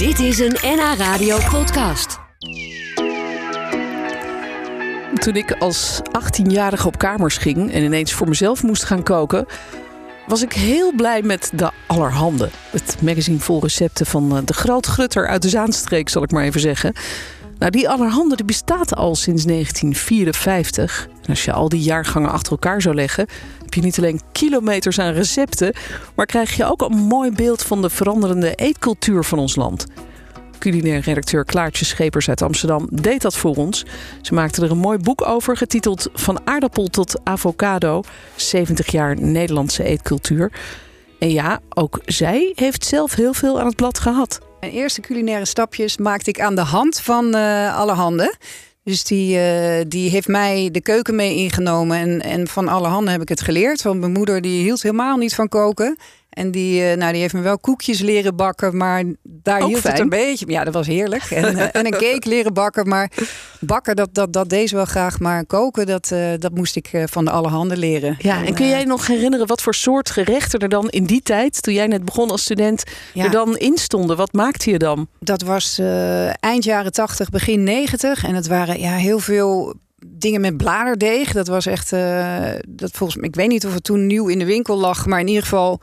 Dit is een NH Radio podcast. Toen ik als 18-jarige op kamers ging en ineens voor mezelf moest gaan koken, was ik heel blij met de Allerhande. Het magazine vol recepten van eh, de grootgrutter uit de Zaanstreek, zal ik maar even zeggen. Nou, die Allerhande bestaat al sinds 1954. En als je al die jaargangen achter elkaar zou leggen, heb je niet alleen kilometers aan recepten, maar krijg je ook een mooi beeld van de veranderende eetcultuur van ons land. Culinair redacteur Klaartje Schepers uit Amsterdam deed dat voor ons. Ze maakte er een mooi boek over, getiteld Van aardappel tot avocado: 70 jaar Nederlandse eetcultuur. En ja, ook zij heeft zelf heel veel aan het blad gehad. Mijn eerste culinaire stapjes maakte ik aan de hand van uh, Allerhande. Dus die, uh, die heeft mij de keuken mee ingenomen. En, en van alle handen heb ik het geleerd. Want mijn moeder die hield helemaal niet van koken. En die, uh, nou, die heeft me wel koekjes leren bakken, maar daar Ook hield fijn. het een beetje. Ja, dat was heerlijk. En, uh, en een cake leren bakken, maar bakken, dat, dat, dat deed ze wel graag. Maar koken, dat, uh, dat moest ik van de alle handen leren. Ja, en kun jij nog herinneren wat voor soort gerechten er dan in die tijd, toen jij net begon als student, ja. er dan in stonden? Wat maakte je dan? Dat was eind jaren 80, begin 90. En het waren ja, heel veel dingen met bladerdeeg. Dat was echt, dat volgens mij, ik weet niet of het toen nieuw in de winkel lag, maar in ieder geval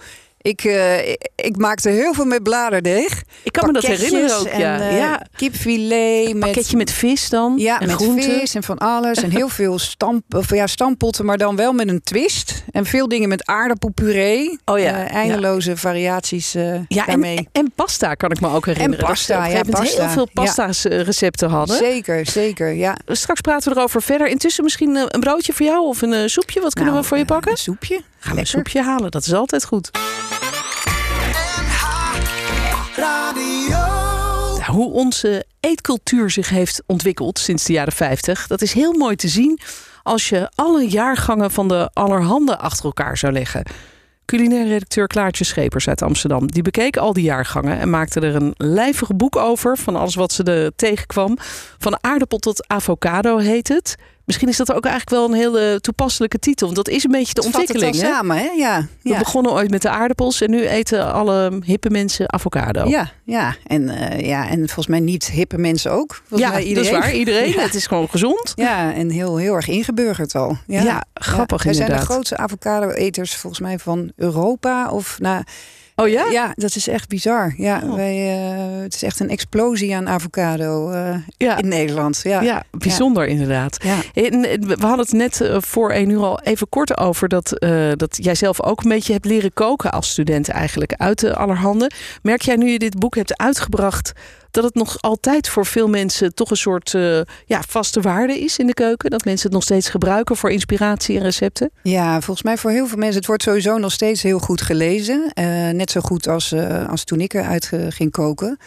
ik, uh, ik, maakte heel veel met bladerdeeg. Ik kan me dat herinneren ook, ja. En, uh, ja. Kipfilet. Een pakketje met vis dan? Ja, en met groenten. vis en van alles. En heel veel stamp, of ja, stampotten, maar dan wel met een twist. En veel dingen met aardappelpuree. Oh ja. Uh, eindeloze ja. variaties ja, daarmee. En, en, pasta kan ik me ook herinneren. En pasta, dat ja. pasta. heel veel pasta's ja. recepten hadden. Zeker, zeker, ja. Straks praten we erover verder. Intussen misschien een broodje voor jou of een soepje. Wat kunnen nou, we voor je pakken? Een soepje. Gaan we een soepje halen, dat is altijd goed. Hoe onze eetcultuur zich heeft ontwikkeld sinds de jaren 50, dat is heel mooi te zien als je alle jaargangen van de allerhande achter elkaar zou leggen. Culinair redacteur Klaartje Schepers uit Amsterdam. Die bekeek al die jaargangen en maakte er een lijvig boek over van alles wat ze er tegenkwam. Van aardappel tot avocado heet het. Misschien is dat ook eigenlijk wel een hele toepasselijke titel. Want dat is een beetje de Het ontwikkeling. Het hè? samen, hè? Ja. We ja. begonnen ooit met de aardappels en nu eten alle hippe mensen avocado. Ja, ja. En, uh, ja, en volgens mij niet hippe mensen ook. Volgens ja, mij iedereen. dat is waar. Iedereen. Ja. Het is gewoon gezond. Ja, en heel, heel erg ingeburgerd al. Ja, ja grappig Wij inderdaad. zijn de grootste avocado-eters volgens mij van Europa. Of nou, Oh ja? Ja, dat is echt bizar. Ja, Oh. wij, uh, het is echt een explosie aan avocado uh, ja. in Nederland. Ja, ja bijzonder ja. inderdaad. En we hadden het net voor één uur al even kort over dat, uh, dat jij zelf ook een beetje hebt leren koken als student eigenlijk uit de allerhande. Merk jij nu je dit boek hebt uitgebracht dat het nog altijd voor veel mensen toch een soort uh, ja, vaste waarde is in de keuken? Dat mensen het nog steeds gebruiken voor inspiratie en recepten? Ja, volgens mij voor heel veel mensen. Het wordt sowieso nog steeds heel goed gelezen. Uh, net zo goed als, uh, als toen ik eruit ging koken.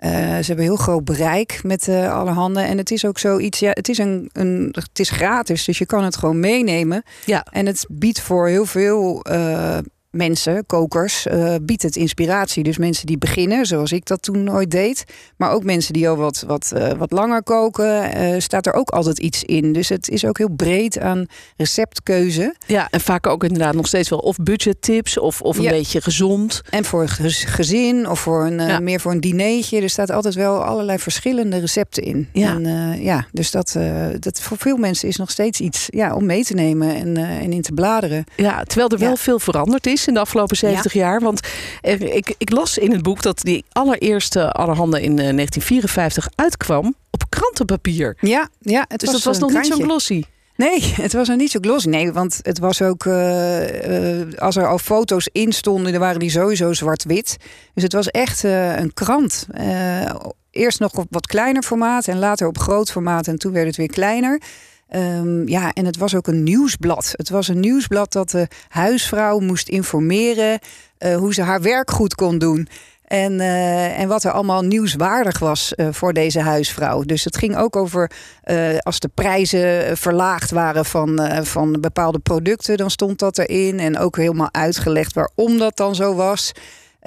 Uh, ze hebben heel groot bereik met uh, alle handen. En het is ook zoiets, ja, het is, een, een, het is gratis, dus je kan het gewoon meenemen. Ja. En het biedt voor heel veel uh, mensen, kokers, uh, biedt het inspiratie. Dus mensen die beginnen, zoals ik dat toen ooit deed. Maar ook mensen die al wat, wat, uh, wat langer koken, uh, staat er ook altijd iets in. Dus het is ook heel breed aan receptkeuze. Ja, en vaak ook inderdaad nog steeds wel of budgettips of, of een Ja. beetje gezond. En voor een gez- gezin of voor een, Ja. meer voor een dinertje. Er staat altijd wel allerlei verschillende recepten in. Ja. En, ja dus dat, dat voor veel mensen is nog steeds iets ja, om mee te nemen en, en in te bladeren. Ja, terwijl er wel Ja. veel veranderd is in de afgelopen 70 jaar. Want eh, ik, ik las in het boek dat die allereerste Allerhande in eh, 1954 uitkwam op krantenpapier. Ja, ja het Dus was dat was nog niet zo'n glossy. Nee, het was er niet zo glossy. Nee, want het was ook... uh, uh, als er al foto's in stonden, dan waren die sowieso zwart-wit. Dus het was echt uh, een krant. Eerst nog op wat kleiner formaat en later op groot formaat. En toen werd het weer kleiner. Um, ja, en het was ook een nieuwsblad. Het was een nieuwsblad dat de huisvrouw moest informeren... Uh, hoe ze haar werk goed kon doen. En, uh, en wat er allemaal nieuwswaardig was uh, voor deze huisvrouw. Dus het ging ook over als de prijzen verlaagd waren van, van bepaalde producten, dan stond dat erin. En ook helemaal uitgelegd waarom dat dan zo was.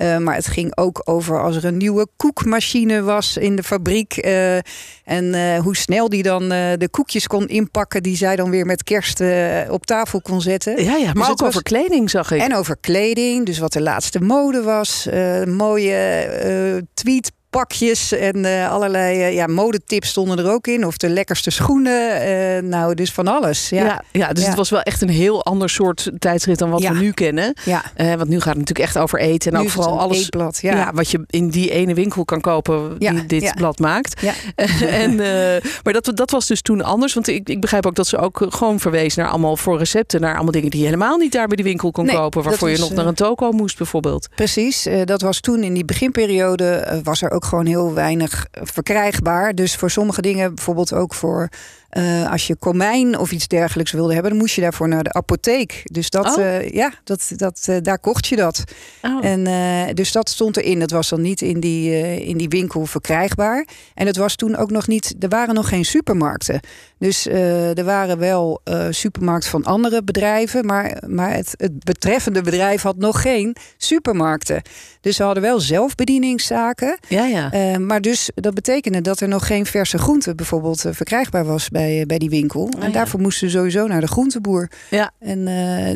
Uh, maar het ging ook over als er een nieuwe koekmachine was in de fabriek. Uh, en uh, hoe snel die dan de koekjes kon inpakken. Die zij dan weer met kerst op tafel kon zetten. Ja, ja maar Dus ook was- over kleding zag ik. En over kleding. Dus wat de laatste mode was. mooie tweet pakjes en uh, allerlei uh, ja, modetips stonden er ook in. Of de lekkerste schoenen. Uh, nou, dus van alles. Ja, ja, ja dus ja. het was wel echt een heel ander soort tijdschrift dan wat Ja. we nu kennen. Ja. want nu gaat het natuurlijk echt over eten. En Nu ook vooral alles eetblad, ja. wat je in die ene winkel kan kopen Ja, die dit blad maakt. Ja. en, eh, maar dat, dat was dus toen anders. Want ik, ik begrijp ook dat ze ook gewoon verwees naar allemaal voor recepten. Naar allemaal dingen die je helemaal niet daar bij die winkel kon Nee, kopen. Waarvoor je nog naar eh, een toko moest bijvoorbeeld. Precies, eh, dat was toen in die beginperiode eh, was er ook gewoon heel weinig verkrijgbaar. Dus voor sommige dingen, bijvoorbeeld ook voor eh, als je komijn of iets dergelijks wilde hebben, dan moest je daarvoor naar de apotheek. Dus dat, Oh. eh, ja, dat, dat, eh, daar kocht je dat. Oh. En dus dat stond erin. Dat was dan niet in die, in die winkel verkrijgbaar. En het was toen ook nog niet. Er waren nog geen supermarkten. Dus uh, er waren wel supermarkten van andere bedrijven. Maar, maar het, het betreffende bedrijf had nog geen supermarkten. Dus ze hadden wel zelfbedieningszaken. Ja, ja. Uh, maar dus dat betekende dat er nog geen verse groente bijvoorbeeld verkrijgbaar was bij, bij die winkel. Oh, en ja. daarvoor moesten ze sowieso naar de groenteboer. Ja. En,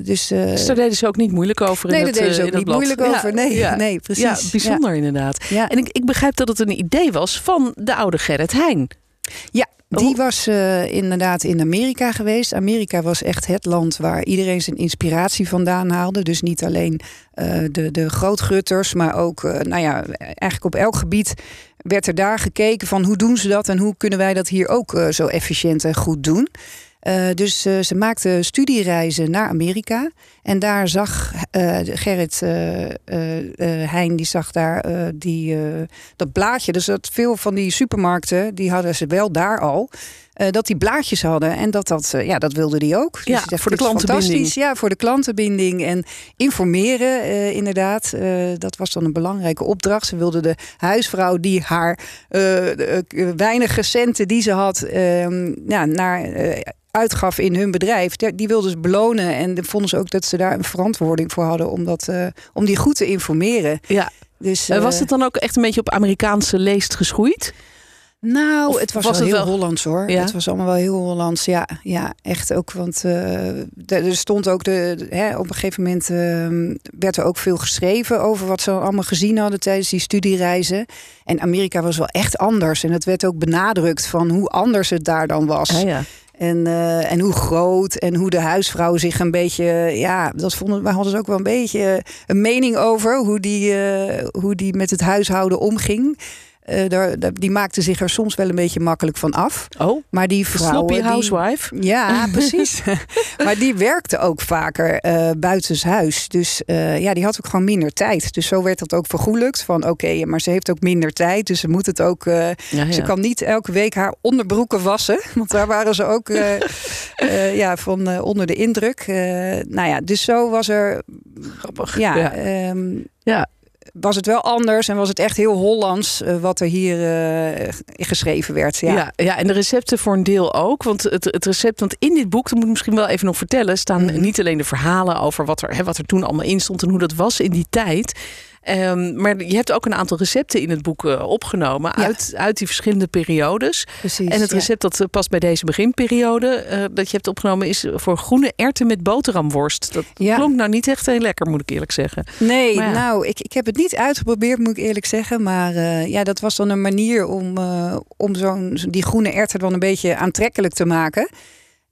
dus, dus daar deden ze ook niet moeilijk over. Nee, in daar het, deden ze ook niet moeilijk over. Nee, ja. nee precies. Ja, bijzonder inderdaad. Ja. En ik, ik begrijp dat het een idee was van de oude Gerrit Heijn. Ja, die Oh. was uh, inderdaad in Amerika geweest. Amerika was echt het land waar iedereen zijn inspiratie vandaan haalde. Dus niet alleen uh, de, de grootgutters, maar ook, uh, nou ja, eigenlijk op elk gebied werd er daar gekeken van hoe doen ze dat en hoe kunnen wij dat hier ook zo efficiënt en goed doen. Uh, dus uh, ze maakte studiereizen naar Amerika. En daar zag uh, Gerrit Heijn, die zag daar die, dat blaadje. Dus dat veel van die supermarkten, die hadden ze wel daar al. Uh, dat die blaadjes hadden en dat dat, uh, ja, dat wilde die ook. Ja, dus dacht, voor de klantenbinding. fantastisch. Ja, voor de klantenbinding en informeren uh, inderdaad. dat was dan een belangrijke opdracht. Ze wilde de huisvrouw die haar weinige centen die ze had, ehm, ja, naar uitgaf in hun bedrijf, die wilden ze belonen. En vonden ze ook dat ze daar een verantwoording voor hadden om, dat, uh, om die goed te informeren. Ja. Dus, uh, was het dan ook echt een beetje op Amerikaanse leest geschoeid? Nou, Of het was, was wel het heel wel- Hollands hoor. Ja? Het was allemaal wel heel Hollands. Ja, ja echt ook. Want uh, er stond ook de, de, hè, op een gegeven moment uh, werd er ook veel geschreven over wat ze allemaal gezien hadden tijdens die studiereizen. En Amerika was wel echt anders. En het werd ook benadrukt van hoe anders het daar dan was. Ah, ja. En, uh, en hoe groot en hoe de huisvrouw zich een beetje. Ja, dat vonden we hadden ze ook wel een beetje een mening over. Hoe die, hoe die met het huishouden omging. Uh, daar, die maakte zich er soms wel een beetje makkelijk van af. Oh, maar die vrouw. sloppy housewife. Die, ja, precies. maar die werkte ook vaker uh, buitenshuis. Dus uh, ja, die had ook gewoon minder tijd. Dus zo werd dat ook vergoelijkt. Van oké, okay, maar ze heeft ook minder tijd. Dus ze moet het ook. Ja, ja. Ze kan niet elke week haar onderbroeken wassen. Want daar waren ze ook ja, van onder de indruk. nou ja, dus zo was er. Grappig. Ja. ja. Um, ja was het wel anders en was het echt heel Hollands uh, wat er hier uh, geschreven werd. Ja. Ja, ja, en de recepten voor een deel ook. Want het, het recept, want in dit boek, dat moet ik misschien wel even nog vertellen, staan Mhm. mm niet alleen de verhalen over wat er, hè, wat er toen allemaal in stond en hoe dat was in die tijd. Um, maar je hebt ook een aantal recepten in het boek uh, opgenomen Ja. uit, uit die verschillende periodes. Precies, en het ja. recept dat uh, past bij deze beginperiode uh, dat je hebt opgenomen is voor groene erwten met boterhamworst. Dat Ja. klonk nou niet echt heel lekker, moet ik eerlijk zeggen. Nee, nou, ik, ik heb het niet uitgeprobeerd, moet ik eerlijk zeggen. Maar eh, ja, dat was dan een manier om, eh, om zo'n, die groene erwten dan een beetje aantrekkelijk te maken.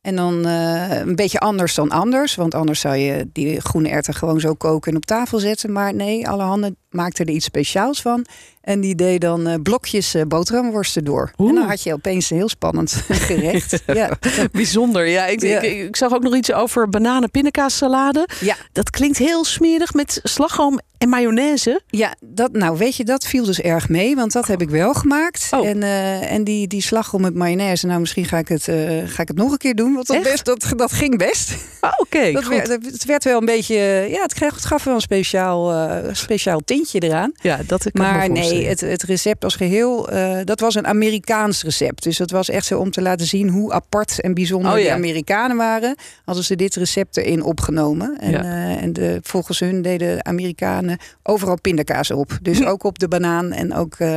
En dan eh, een beetje anders dan anders. Want anders zou je die groene erwten gewoon zo koken en op tafel zetten. Maar nee, alle handen maakten er iets speciaals van. En die deed dan eh, blokjes eh, boterhamworsten door. Oeh. En dan had je opeens een heel spannend gerecht. ja. Bijzonder, ja. Ik, Ja. Ik, ik zag ook nog iets over bananen pindakaassalade. Ja. Dat klinkt heel smerig met slagroom en mayonaise. Ja, dat, nou weet je, dat viel dus erg mee. Want dat heb ik wel gemaakt. Oh. En, eh, en die, die slagroom met mayonaise, nou misschien ga ik het, ga ik het nog een keer doen. Want dat, Echt? best, dat, dat ging best. Oh, Oké, Dat werd, het werd wel een beetje, ja, het, kreeg, het gaf wel een speciaal, speciaal tintje eraan. Ja, dat kan me Maar nee, het, het recept als geheel, eh, dat was een Amerikaans recept. Dus dat was echt zo om te laten zien hoe apart en bijzonder Oh, ja. de Amerikanen waren. Hadden ze dit recept erin opgenomen. En, Ja. eh, en de, volgens hun deden de Amerikanen overal pindakaas op. Dus ook op de banaan en ook eh,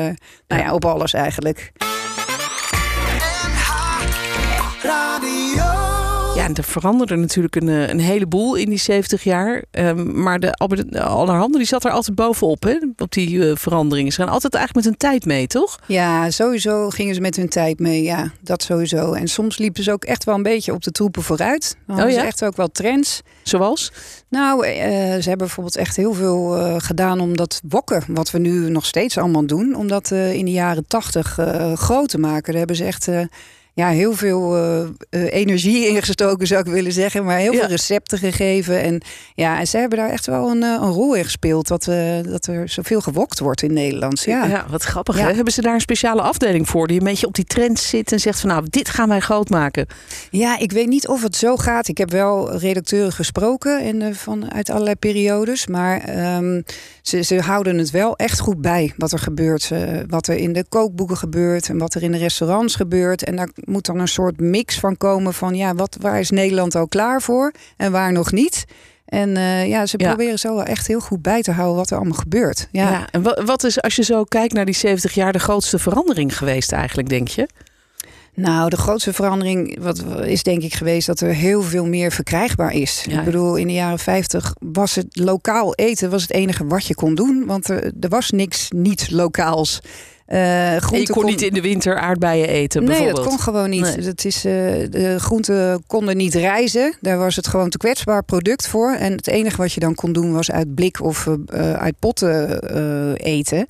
nou ja, op alles eigenlijk. Ja, en er veranderde natuurlijk een, eh, een heleboel in die 70 jaar. Um, maar de Albert Allerhande die zat er altijd bovenop, hè, op die uh, veranderingen. Ze gaan altijd eigenlijk met hun tijd mee, toch? Ja, sowieso gingen ze met hun tijd mee. Ja, dat sowieso. En soms liepen ze ook echt wel een beetje op de troepen vooruit. Dan oh, ja? ze echt ook wel trends. Zoals? Nou, uh, ze hebben bijvoorbeeld echt heel veel uh, gedaan om dat wokken, wat we nu nog steeds allemaal doen, om dat in de jaren 80 groot te maken. Daar hebben ze echt ja, heel veel uh, energie ingestoken, zou ik willen zeggen. Maar heel veel recepten gegeven. En ja, en ze hebben daar echt wel een, eh, een rol in gespeeld. Dat, uh, dat er zoveel gewokt wordt in Nederland. Ja, ja wat grappig. Hè? Hebben ze daar een speciale afdeling voor? Die een beetje op die trend zit en zegt van nou, dit gaan wij groot maken. Ja, ik weet niet of het zo gaat. Ik heb wel redacteuren gesproken in, van, uit allerlei periodes. Maar um, ze, ze houden het wel echt goed bij wat er gebeurt. wat er in de kookboeken gebeurt en wat er in de restaurants gebeurt. En daar moet dan een soort mix van komen van ja, wat, waar is Nederland al klaar voor en waar nog niet. En uh, ja, ze proberen zo wel echt heel goed bij te houden wat er allemaal gebeurt. Ja. ja en wat is, als je zo kijkt naar die 70 jaar, de grootste verandering geweest eigenlijk, denk je? Nou, de grootste verandering wat is denk ik geweest dat er heel veel meer verkrijgbaar is. Ik bedoel, in de jaren 50 was het lokaal eten was het enige wat je kon doen, want er, er was niks niet lokaals. Uh, je kon, niet in de winter aardbeien eten, Nee, dat kon gewoon niet. Dat is, uh, de groenten konden niet reizen. Daar was het gewoon te kwetsbaar product voor. En het enige wat je dan kon doen was uit blik of uh, uit potten eten.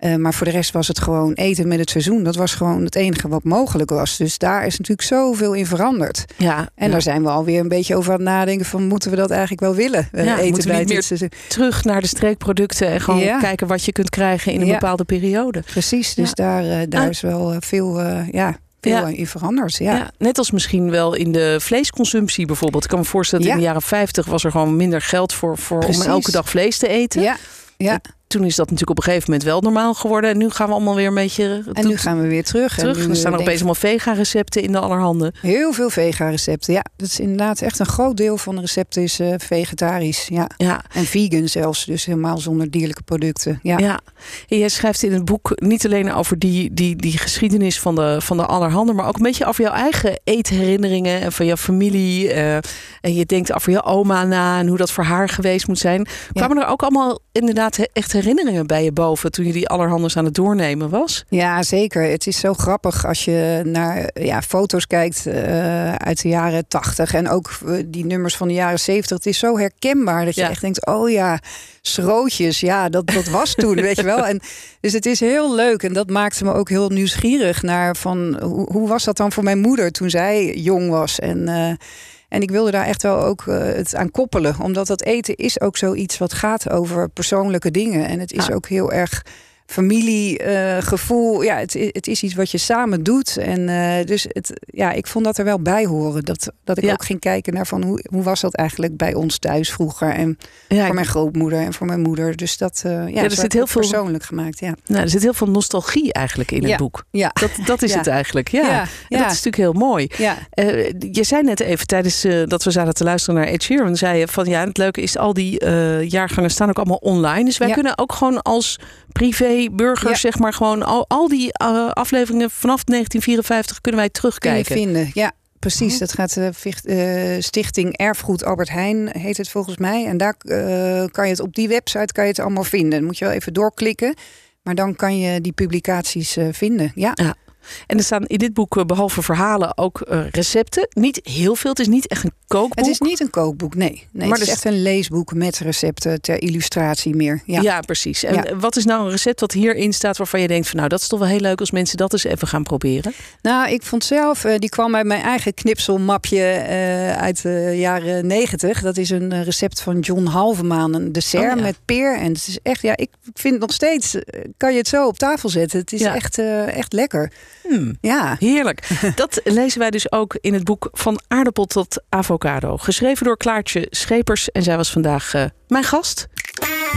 Uh, maar voor de rest was het gewoon eten met het seizoen. Dat was gewoon het enige wat mogelijk was. Dus daar is natuurlijk zoveel in veranderd. Ja, en daar zijn we alweer een beetje over aan het nadenken van moeten we dat eigenlijk wel willen? Uh, ja, eten bij het seizoen. terug naar de streekproducten en gewoon ja. kijken wat je kunt krijgen in een bepaalde periode. Precies, dus daar, uh, daar ah. is wel veel ja, veel in veranderd. Ja. ja. net als misschien wel in de vleesconsumptie bijvoorbeeld. Ik kan me voorstellen dat in de jaren 50 was er gewoon minder geld voor, voor om elke dag vlees te eten. Ja. Ja toen is dat natuurlijk op een gegeven moment wel normaal geworden. En nu gaan we allemaal weer een beetje. En nu gaan we weer terug. terug. En er staan opeens allemaal vega-recepten in de allerhande. Heel veel vega-recepten. Ja, dat is inderdaad echt een groot deel van de recepten is uh, vegetarisch. Ja. ja. En vegan zelfs. Dus helemaal zonder dierlijke producten. Ja. ja. En jij schrijft in het boek niet alleen over die, die, die geschiedenis van de, van de allerhande, maar ook een beetje over jouw eigen eetherinneringen en van jouw familie. Uh, en je denkt over je oma na en hoe dat voor haar geweest moet zijn. Kwamen er ook allemaal inderdaad echt herinneringen bij je boven toen je die allerhanders aan het doornemen was? Ja, zeker. Het is zo grappig als je naar ja, foto's kijkt uh, uit de jaren 80 en ook uh, die nummers van de jaren 70. Het is zo herkenbaar dat je echt denkt: oh ja, schrootjes, ja, dat, dat was toen, weet je wel. En, dus het is heel leuk en dat maakte me ook heel nieuwsgierig naar van hoe, hoe was dat dan voor mijn moeder toen zij jong was en. Uh, en ik wilde daar echt wel ook uh, het aan koppelen. Omdat dat eten is ook zoiets wat gaat over persoonlijke dingen. En het is ook heel erg familiegevoel. Uh, ja, het, het, is iets wat je samen doet. En uh, dus het, ja, ik vond dat er wel bij horen. Dat, dat ik ook ging kijken naar van hoe, hoe was dat eigenlijk bij ons thuis vroeger. En ja, voor mijn grootmoeder en voor mijn moeder. Dus dat uh, ja, er zit heel veel persoonlijk gemaakt. Ja. Nou, er zit heel veel nostalgie eigenlijk in het boek. Ja. Dat, dat is het eigenlijk. Ja. En dat is natuurlijk heel mooi. Ja. je zei net even tijdens dat we zaten te luisteren naar Ed Sheeran. Zei je van ja, het leuke is al die jaargangen staan ook allemaal online. Dus wij kunnen ook gewoon als privé burgers, zeg maar, gewoon al, al die uh, afleveringen vanaf 1954 kunnen wij terugkijken. Kun vinden, ja. Precies, dat gaat de uh, uh, Stichting Erfgoed Albert Heijn, heet het volgens mij. En daar kan je het op die website kan je het allemaal vinden. Dan moet je wel even doorklikken. Maar dan kan je die publicaties vinden. Ja. ja. En er staan in dit boek eh, behalve verhalen ook uh, recepten. Niet heel veel. Het is niet echt een kookboek. Het is niet een kookboek, nee. nee maar het is echt een leesboek met recepten ter illustratie meer. Ja, ja precies. En wat is nou een recept dat hierin staat waarvan je denkt van nou dat is toch wel heel leuk als mensen dat eens even gaan proberen? Nou, ik vond zelf, uh, die kwam uit mijn eigen knipselmapje uh, uit de jaren negentig. Dat is een recept van John Halvemaan, een dessert oh, met peer. En het is echt, ja, ik vind nog steeds, kan je het zo op tafel zetten. Het is echt, echt lekker. Hmm, ja. Heerlijk. Dat lezen wij dus ook in het boek Van aardappel tot avocado. Geschreven door Klaartje Schepers. En zij was vandaag uh, mijn gast.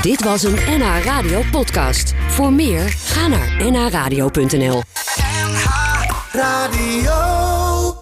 Dit was een NH Radio podcast. Voor meer, ga naar nhradio.nl NH Radio